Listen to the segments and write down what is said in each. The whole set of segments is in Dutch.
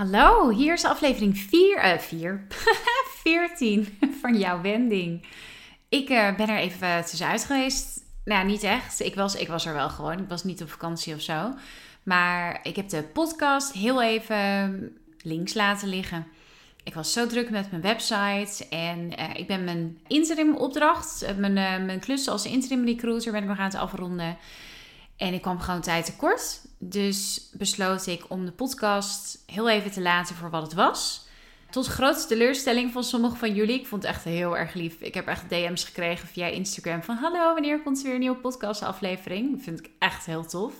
Hallo, hier is aflevering 4, uh, 4, 14 van jouw wending. Ik uh, ben er even tussenuit geweest. Nou, niet echt. Ik was, ik was er wel gewoon. Ik was niet op vakantie of zo. Maar ik heb de podcast heel even links laten liggen. Ik was zo druk met mijn website en uh, ik ben mijn interim opdracht, mijn, mijn klus als interim recruiter ben ik nog aan het afronden. En ik kwam gewoon tijd tekort. Dus besloot ik om de podcast heel even te laten voor wat het was. Tot grote teleurstelling van sommigen van jullie. Ik vond het echt heel erg lief. Ik heb echt DM's gekregen via Instagram van... Hallo, wanneer komt er weer een nieuwe podcastaflevering? Dat vind ik echt heel tof.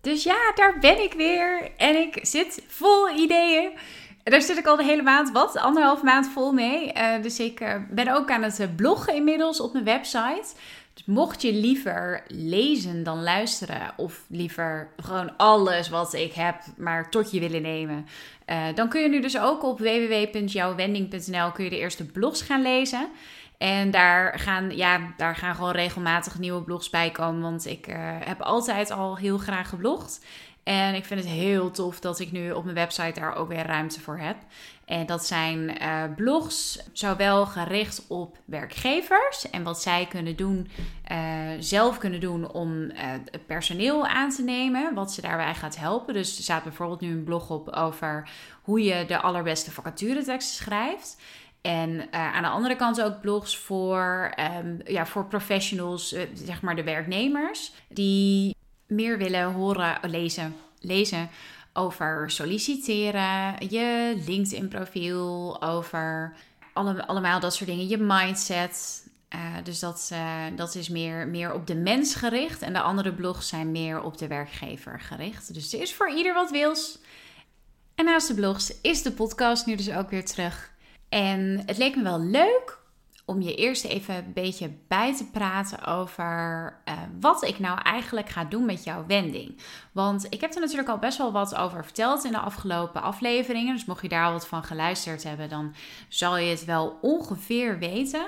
Dus ja, daar ben ik weer. En ik zit vol ideeën. Daar zit ik al de hele maand, wat? Anderhalf maand vol mee. Uh, dus ik uh, ben ook aan het bloggen inmiddels op mijn website. Mocht je liever lezen dan luisteren, of liever gewoon alles wat ik heb, maar tot je willen nemen, uh, dan kun je nu dus ook op www.jouwwending.nl kun je de eerste blogs gaan lezen. En daar gaan, ja, daar gaan gewoon regelmatig nieuwe blogs bij komen, want ik uh, heb altijd al heel graag geblogd. En ik vind het heel tof dat ik nu op mijn website daar ook weer ruimte voor heb. En dat zijn uh, blogs, zowel gericht op werkgevers en wat zij kunnen doen, uh, zelf kunnen doen om uh, het personeel aan te nemen, wat ze daarbij gaat helpen. Dus er staat bijvoorbeeld nu een blog op over hoe je de allerbeste vacatureteksten schrijft. En aan de andere kant ook blogs voor, um, ja, voor professionals, zeg maar de werknemers, die meer willen horen, lezen, lezen over solliciteren, je LinkedIn-profiel, over alle, allemaal dat soort dingen, je mindset. Uh, dus dat, uh, dat is meer, meer op de mens gericht. En de andere blogs zijn meer op de werkgever gericht. Dus er is voor ieder wat wils. En naast de blogs is de podcast nu dus ook weer terug. En het leek me wel leuk om je eerst even een beetje bij te praten over uh, wat ik nou eigenlijk ga doen met jouw wending. Want ik heb er natuurlijk al best wel wat over verteld in de afgelopen afleveringen. Dus mocht je daar wat van geluisterd hebben, dan zal je het wel ongeveer weten.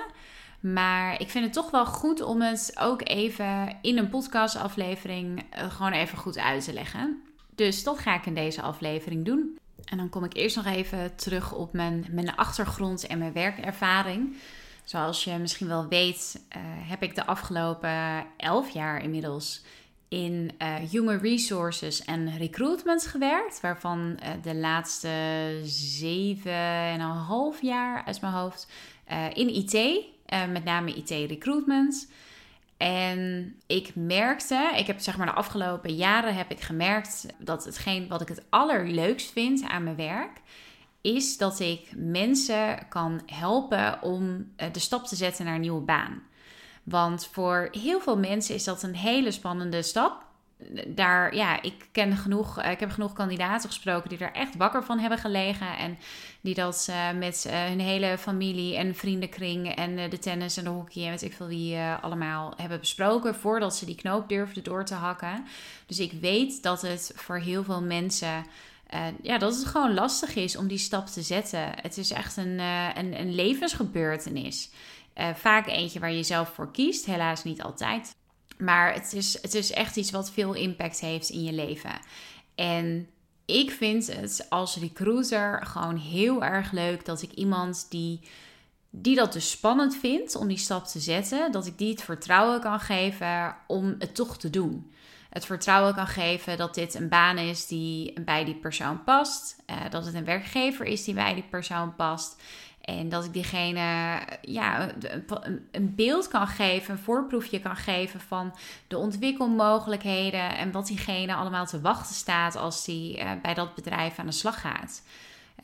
Maar ik vind het toch wel goed om het ook even in een podcastaflevering uh, gewoon even goed uit te leggen. Dus dat ga ik in deze aflevering doen. En dan kom ik eerst nog even terug op mijn, mijn achtergrond en mijn werkervaring. Zoals je misschien wel weet, uh, heb ik de afgelopen elf jaar inmiddels in uh, human resources en recruitment gewerkt. Waarvan uh, de laatste zeven en een half jaar uit mijn hoofd in IT, met name IT recruitment. En ik merkte, ik heb zeg maar de afgelopen jaren heb ik gemerkt dat hetgeen wat ik het allerleukst vind aan mijn werk, is dat ik mensen kan helpen om eh, de stap te zetten naar een nieuwe baan. Want voor heel veel mensen is dat een hele spannende stap. Daar, ja, ik ken genoeg, eh, ik heb genoeg kandidaten gesproken die er echt wakker van hebben gelegen. En die dat uh, met hun hele familie en vriendenkring en de tennis en de hockey en weet ik veel wie allemaal hebben besproken voordat ze die knoop durfden door te hakken. Dus ik weet dat het voor heel veel mensen ja, dat het gewoon lastig is om die stap te zetten. Het is echt een, uh, een, levensgebeurtenis. Uh, vaak eentje waar je zelf voor kiest, helaas niet altijd. Maar het is, het is echt iets wat veel impact heeft in je leven. En ik vind het als recruiter gewoon heel erg leuk dat ik iemand die, die dat dus spannend vindt om die stap te zetten, dat ik die het vertrouwen kan geven om het toch te doen het vertrouwen kan geven dat dit een baan is die bij die persoon past. Uh, dat het een werkgever is die bij die persoon past. En dat ik diegene ja, een beeld kan geven, een voorproefje kan geven van de ontwikkelmogelijkheden en wat diegene allemaal te wachten staat als die uh, bij dat bedrijf aan de slag gaat.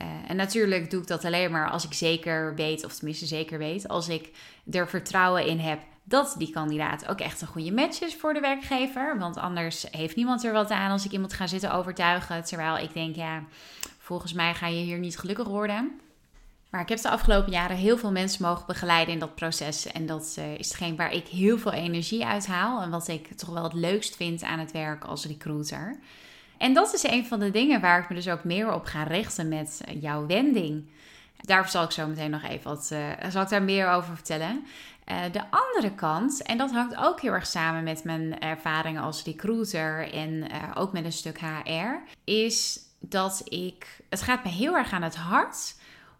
Uh, en natuurlijk doe ik dat alleen maar als ik zeker weet, of tenminste zeker weet, als ik er vertrouwen in heb dat die kandidaat ook echt een goede match is voor de werkgever. Want anders heeft niemand er wat aan als ik iemand ga zitten overtuigen. Terwijl ik denk, ja, volgens mij ga je hier niet gelukkig worden. Maar ik heb de afgelopen jaren heel veel mensen mogen begeleiden in dat proces. En dat uh, is hetgeen waar ik heel veel energie uit haal. En wat ik toch wel het leukst vind aan het werk als recruiter. En dat is een van de dingen waar ik me dus ook meer op ga richten met jouw wending. Daar zal ik zo meteen nog even wat, uh, zal ik daar meer over vertellen. Uh, de andere kant, en dat hangt ook heel erg samen met mijn ervaringen als recruiter en uh, ook met een stuk HR, is dat ik, het gaat me heel erg aan het hart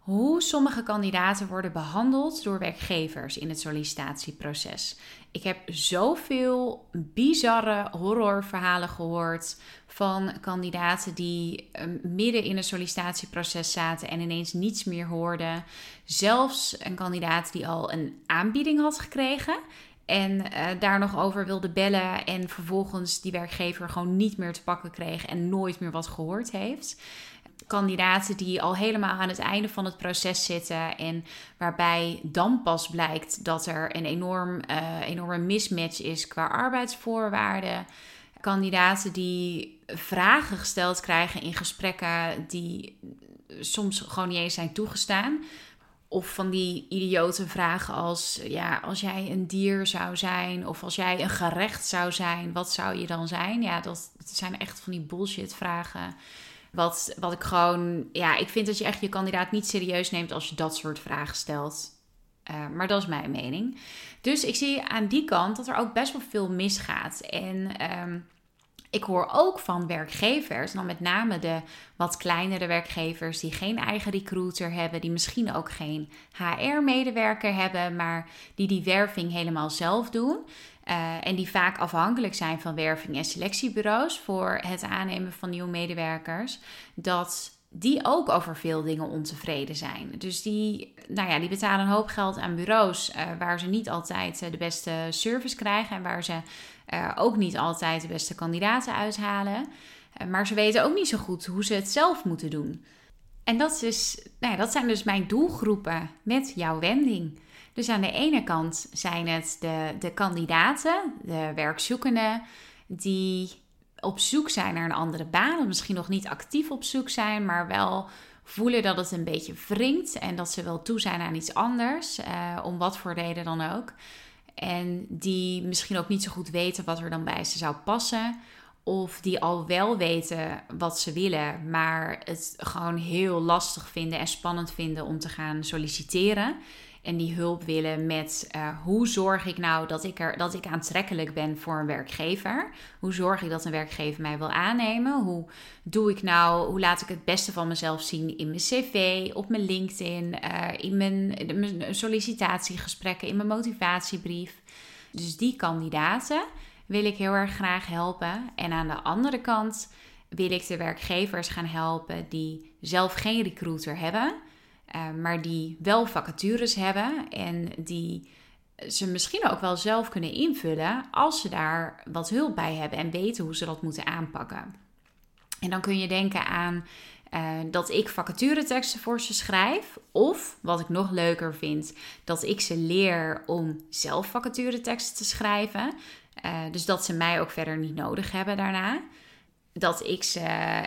hoe sommige kandidaten worden behandeld door werkgevers in het sollicitatieproces. Ik heb zoveel bizarre horrorverhalen gehoord van kandidaten die ehm, midden in een sollicitatieproces zaten en ineens niets meer hoorden. Zelfs een kandidaat die al een aanbieding had gekregen en uh, daar nog over wilde bellen en vervolgens die werkgever gewoon niet meer te pakken kreeg en nooit meer wat gehoord heeft kandidaten die al helemaal aan het einde van het proces zitten. En waarbij dan pas blijkt dat er een enorm, uh, enorme mismatch is qua arbeidsvoorwaarden. Kandidaten die vragen gesteld krijgen in gesprekken die soms gewoon niet eens zijn toegestaan. Of van die idiote vragen als: ja, als jij een dier zou zijn, of als jij een gerecht zou zijn, wat zou je dan zijn? Ja, dat, dat zijn echt van die bullshit vragen wat, wat ik gewoon, ja, ik vind dat je echt je kandidaat niet serieus neemt als je dat soort vragen stelt. Uh, maar dat is mijn mening. Dus ik zie aan die kant dat er ook best wel veel misgaat. En um, ik hoor ook van werkgevers, dan met name de wat kleinere werkgevers die geen eigen recruiter hebben, die misschien ook geen HR-medewerker hebben, maar die die werving helemaal zelf doen. Uh, en die vaak afhankelijk zijn van werving en selectiebureaus voor het aannemen van nieuwe medewerkers. Dat die ook over veel dingen ontevreden zijn. Dus die, nou ja, die betalen een hoop geld aan bureaus uh, waar ze niet altijd uh, de beste service krijgen en waar ze ook niet altijd de beste kandidaten uithalen. maar ze weten ook niet zo goed hoe ze het zelf moeten doen. En dat, is, nou ja, dat zijn dus mijn doelgroepen met jouw wending. Dus aan de ene kant zijn het de, de kandidaten, de werkzoekenden, die op zoek zijn naar een andere baan. Of misschien nog niet actief op zoek zijn, maar wel voelen dat het een beetje wringt. En dat ze wel toe zijn aan iets anders, uh, om wat voor reden dan ook. En die misschien ook niet zo goed weten wat er dan bij ze zou passen. Of die al wel weten wat ze willen, maar het gewoon heel lastig vinden en spannend vinden om te gaan solliciteren en die hulp willen met uh, hoe zorg ik nou dat ik, er, dat ik aantrekkelijk ben voor een werkgever? Hoe zorg ik dat een werkgever mij wil aannemen? Hoe doe ik nou, hoe laat ik het beste van mezelf zien in mijn cv, op mijn LinkedIn, uh, in mijn sollicitatiegesprekken, in mijn motivatiebrief? Dus die kandidaten wil ik heel erg graag helpen. En aan de andere kant wil ik de werkgevers gaan helpen die zelf geen recruiter hebben uh, maar die wel vacatures hebben en die ze misschien ook wel zelf kunnen invullen als ze daar wat hulp bij hebben en weten hoe ze dat moeten aanpakken. En dan kun je denken aan uh, dat ik vacatureteksten voor ze schrijf. Of wat ik nog leuker vind, dat ik ze leer om zelf vacatureteksten te schrijven. Uh, dus dat ze mij ook verder niet nodig hebben daarna. Dat ik ze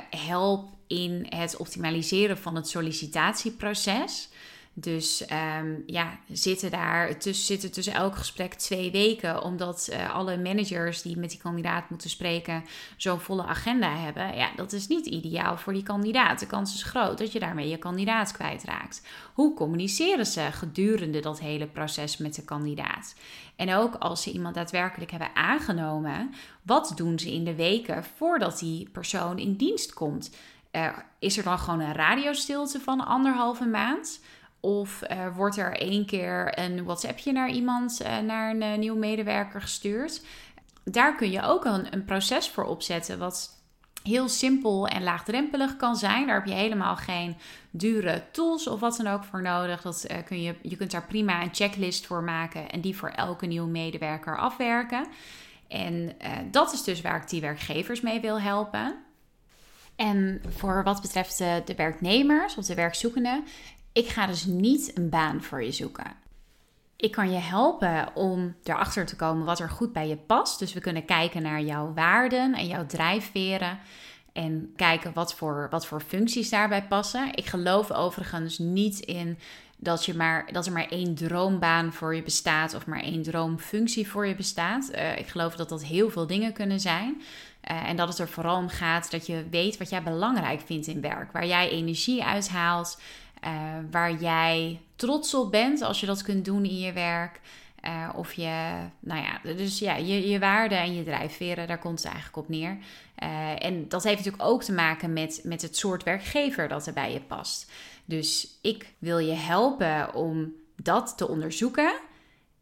help in het optimaliseren van het sollicitatieproces. Dus um, ja, zitten daar tussen, zitten tussen elk gesprek twee weken, omdat uh, alle managers die met die kandidaat moeten spreken zo'n volle agenda hebben. Ja, dat is niet ideaal voor die kandidaat. De kans is groot dat je daarmee je kandidaat kwijtraakt. Hoe communiceren ze gedurende dat hele proces met de kandidaat? En ook als ze iemand daadwerkelijk hebben aangenomen, wat doen ze in de weken voordat die persoon in dienst komt? Uh, is er dan gewoon een radiostilte van anderhalve maand? Of uh, wordt er één keer een WhatsAppje naar iemand, uh, naar een nieuwe medewerker gestuurd? Daar kun je ook een, een proces voor opzetten, wat heel simpel en laagdrempelig kan zijn. Daar heb je helemaal geen dure tools of wat dan ook voor nodig. Dat, uh, kun je, je kunt daar prima een checklist voor maken en die voor elke nieuwe medewerker afwerken. En uh, dat is dus waar ik die werkgevers mee wil helpen. En voor wat betreft de werknemers of de werkzoekenden, ik ga dus niet een baan voor je zoeken. Ik kan je helpen om erachter te komen wat er goed bij je past. Dus we kunnen kijken naar jouw waarden en jouw drijfveren. En kijken wat voor, wat voor functies daarbij passen. Ik geloof overigens niet in dat, je maar, dat er maar één droombaan voor je bestaat of maar één droomfunctie voor je bestaat. Uh, ik geloof dat dat heel veel dingen kunnen zijn. Uh, en dat het er vooral om gaat dat je weet wat jij belangrijk vindt in werk. Waar jij energie uithaalt. Uh, waar jij trots op bent als je dat kunt doen in je werk. Of je, nou ja, dus ja, je, je waarden en je drijfveren, daar komt het eigenlijk op neer. En dat heeft natuurlijk ook te maken met, met het soort werkgever dat er bij je past. Dus ik wil je helpen om dat te onderzoeken.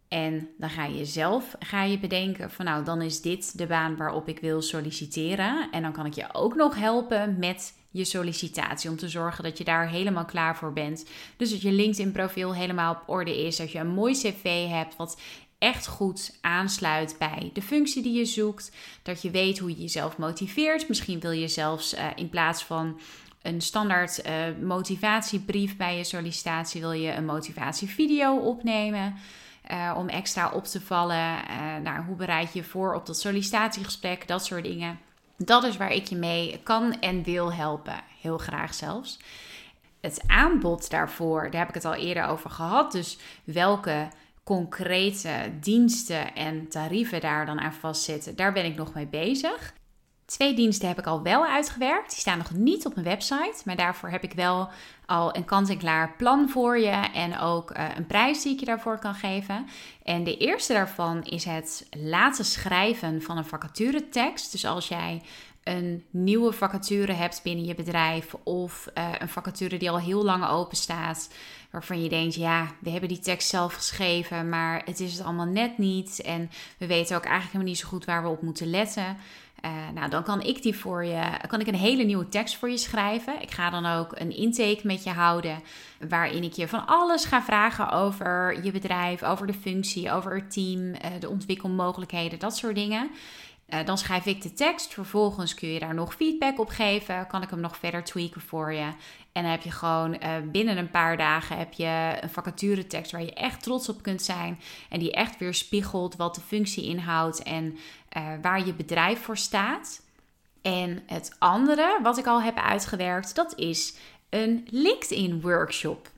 En dan ga je zelf ga je bedenken van nou, dan is dit de baan waarop ik wil solliciteren. En dan kan ik je ook nog helpen met je sollicitatie. Om te zorgen dat je daar helemaal klaar voor bent. Dus dat je LinkedIn profiel helemaal op orde is. Dat je een mooi cv hebt wat echt goed aansluit bij de functie die je zoekt. Dat je weet hoe je jezelf motiveert. Misschien wil je zelfs uh, in plaats van een standaard uh, motivatiebrief bij je sollicitatie, wil je een motivatievideo opnemen. Uh, om extra op te vallen. Uh, nou, hoe bereid je je voor op dat sollicitatiegesprek? Dat soort dingen. Dat is waar ik je mee kan en wil helpen. Heel graag zelfs. Het aanbod daarvoor, daar heb ik het al eerder over gehad. Dus welke concrete diensten en tarieven daar dan aan vastzitten, daar ben ik nog mee bezig. Twee diensten heb ik al wel uitgewerkt. Die staan nog niet op mijn website. Maar daarvoor heb ik wel al een kant-en-klaar plan voor je. En ook uh, een prijs die ik je daarvoor kan geven. En de eerste daarvan is het laten schrijven van een vacaturetekst. Dus als jij een nieuwe vacature hebt binnen je bedrijf. Of uh, een vacature die al heel lang open staat. Waarvan je denkt, ja, we hebben die tekst zelf geschreven. Maar het is het allemaal net niet. En we weten ook eigenlijk helemaal niet zo goed waar we op moeten letten. Uh, nou, dan kan ik die voor je, kan ik een hele nieuwe tekst voor je schrijven. Ik ga dan ook een intake met je houden, waarin ik je van alles ga vragen over je bedrijf, over de functie, over het team, uh, de ontwikkelmogelijkheden, dat soort dingen. Uh, dan schrijf ik de tekst. Vervolgens kun je daar nog feedback op geven. Kan ik hem nog verder tweaken voor je. En dan heb je gewoon binnen een paar dagen heb je een vacature tekst waar je echt trots op kunt zijn. En die echt weer spiegelt wat de functie inhoudt en uh, waar je bedrijf voor staat. En het andere wat ik al heb uitgewerkt, dat is een LinkedIn workshop.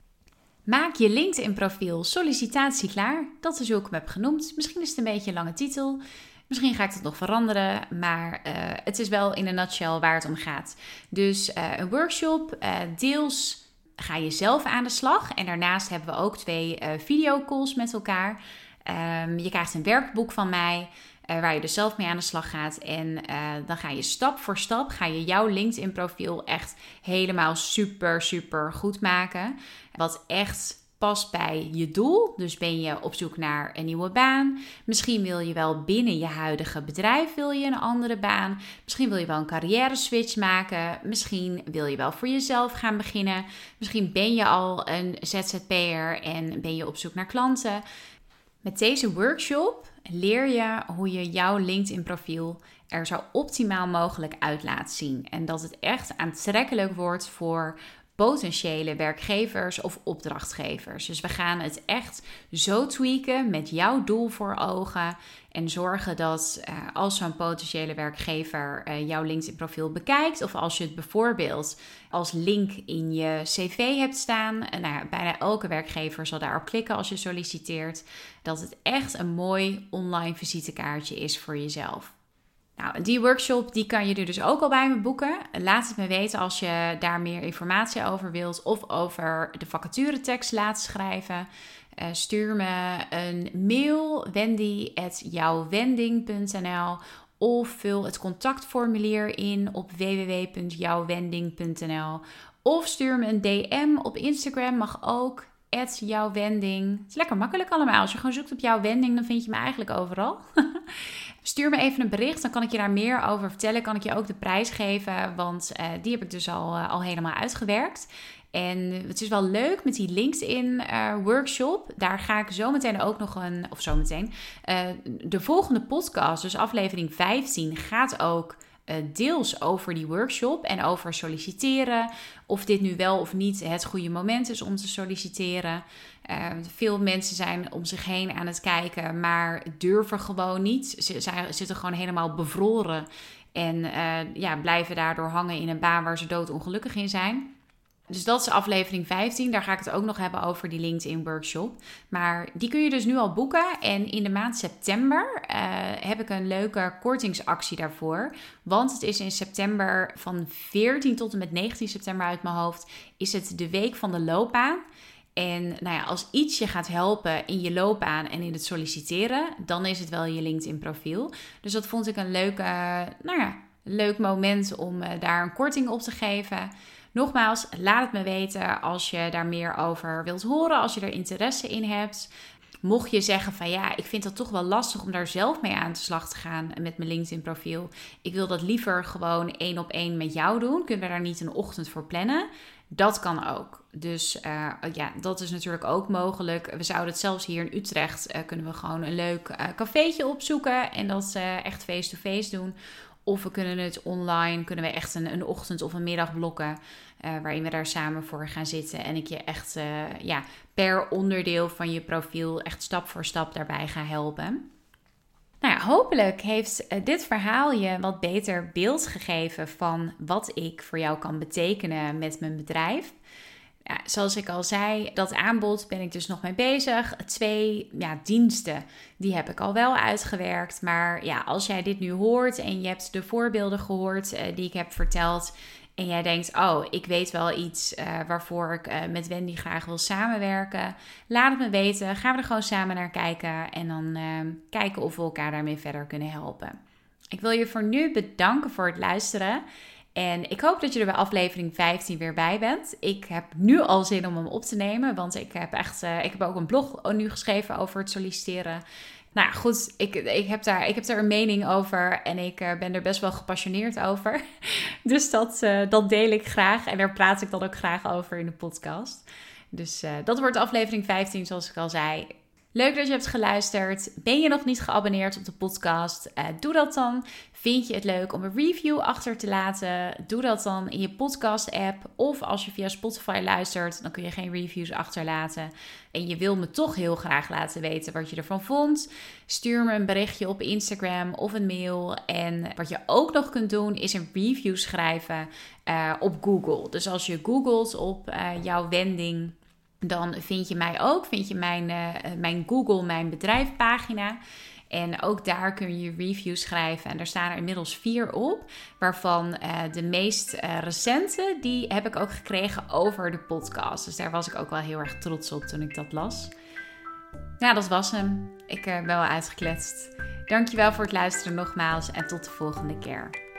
Maak je LinkedIn profiel sollicitatie klaar. Dat is hoe ik hem heb genoemd. Misschien is het een beetje een lange titel. Misschien ga ik het nog veranderen, maar uh, het is wel in een nutshell waar het om gaat. Dus uh, een workshop, uh, deels ga je zelf aan de slag. En daarnaast hebben we ook twee videocalls met elkaar. Um, je krijgt een werkboek van mij. Waar je dus zelf mee aan de slag gaat. En dan ga je stap voor stap ga je jouw LinkedIn profiel echt helemaal super, super goed maken. Wat echt past bij je doel. Dus ben je op zoek naar een nieuwe baan. Misschien wil je wel binnen je huidige bedrijf wil je een andere baan. Misschien wil je wel een carrière switch maken. Misschien wil je wel voor jezelf gaan beginnen. Misschien ben je al een ZZP'er en ben je op zoek naar klanten. Met deze workshop leer je hoe je jouw LinkedIn profiel er zo optimaal mogelijk uit laat zien. En dat het echt aantrekkelijk wordt voor potentiële werkgevers of opdrachtgevers. Dus we gaan het echt zo tweaken met jouw doel voor ogen. En zorgen dat uh, als zo'n potentiële werkgever uh, jouw LinkedIn-profiel bekijkt, of als je het bijvoorbeeld als link in je CV hebt staan, uh, nou bijna elke werkgever zal daarop klikken als je solliciteert, dat het echt een mooi online visitekaartje is voor jezelf. Nou, die workshop die kan je dus ook al bij me boeken. Laat het me weten als je daar meer informatie over wilt of over de vacaturetekst laat schrijven. Uh, stuur me een mail wendy.jouwwending.nl of vul het contactformulier in op www.jouwwending.nl of stuur me een DM op Instagram, mag ook jouw wending. Het is lekker makkelijk allemaal. Als je gewoon zoekt op jouw wending, dan vind je me eigenlijk overal. Stuur me even een bericht, dan kan ik je daar meer over vertellen. Kan ik je ook de prijs geven, want uh, die heb ik dus al, uh, al helemaal uitgewerkt. En het is wel leuk met die LinkedIn uh, workshop. Daar ga ik zo meteen ook nog een, of zo meteen, de volgende podcast, dus aflevering 15, gaat ook deels over die workshop en over solliciteren. Of dit nu wel of niet het goede moment is om te solliciteren. Uh, veel mensen zijn om zich heen aan het kijken, maar durven gewoon niet. Ze, zitten gewoon helemaal bevroren en uh, ja, blijven daardoor hangen in een baan waar ze doodongelukkig in zijn. Dus dat is aflevering 15. Daar ga ik het ook nog hebben over die LinkedIn workshop. Maar die kun je dus nu al boeken. En in de maand september uh, heb ik een leuke kortingsactie daarvoor. Want het is in september van 14 tot en met 19 september uit mijn hoofd. Is het de week van de loopbaan. En nou ja, als iets je gaat helpen in je loopbaan en in het solliciteren, dan is het wel je LinkedIn profiel. Dus dat vond ik een leuk, nou ja, leuk moment om uh, daar een korting op te geven. Nogmaals, laat het me weten als je daar meer over wilt horen, als je er interesse in hebt. Mocht je zeggen van ja, ik vind het toch wel lastig om daar zelf mee aan de slag te gaan met mijn LinkedIn profiel. Ik wil dat liever gewoon één op één met jou doen. Kunnen we daar niet een ochtend voor plannen? Dat kan ook. Dus uh, ja, dat is natuurlijk ook mogelijk. We zouden het zelfs hier in Utrecht uh, kunnen we gewoon een leuk uh, cafeetje opzoeken en dat echt face-to-face -face doen. Of we kunnen het online, kunnen we echt een, een ochtend of een middag blokken. Uh, waarin we daar samen voor gaan zitten. En ik je echt uh, ja, per onderdeel van je profiel echt stap voor stap daarbij ga helpen. Nou ja, hopelijk heeft uh, dit verhaal je wat beter beeld gegeven van wat ik voor jou kan betekenen met mijn bedrijf. Ja, zoals ik al zei, dat aanbod ben ik dus nog mee bezig. Twee ja, diensten, die heb ik al wel uitgewerkt. Maar ja, als jij dit nu hoort en je hebt de voorbeelden gehoord uh, die ik heb verteld. En jij denkt, oh, ik weet wel iets uh, waarvoor ik uh, met Wendy graag wil samenwerken. Laat het me weten. Gaan we er gewoon samen naar kijken. En dan kijken of we elkaar daarmee verder kunnen helpen. Ik wil je voor nu bedanken voor het luisteren. En ik hoop dat je er bij aflevering 15 weer bij bent. Ik heb nu al zin om hem op te nemen, want ik heb echt, uh, ik heb ook een blog nu geschreven over het solliciteren. Nou goed, ik, ik, heb daar, ik heb daar een mening over en ik uh, ben er best wel gepassioneerd over. dus dat, uh, dat deel ik graag en daar praat ik dan ook graag over in de podcast. Dus dat wordt aflevering 15, zoals ik al zei. Leuk dat je hebt geluisterd. Ben je nog niet geabonneerd op de podcast? Uh, doe dat dan. Vind je het leuk om een review achter te laten? Doe dat dan in je podcast-app. Of als je via Spotify luistert, dan kun je geen reviews achterlaten. En je wil me toch heel graag laten weten wat je ervan vond. Stuur me een berichtje op Instagram of een mail. En wat je ook nog kunt doen, is een review schrijven uh, op Google. Dus als je googelt op uh, jouw wending dan vind je mij ook, vind je mijn, uh, mijn Google, mijn bedrijfpagina. En ook daar kun je reviews schrijven. En daar staan er inmiddels vier op. Waarvan uh, de meest recente, die heb ik ook gekregen over de podcast. Dus daar was ik ook wel heel erg trots op toen ik dat las. Nou, dat was hem. Ik ben wel uitgekletst. Dankjewel voor het luisteren nogmaals en tot de volgende keer.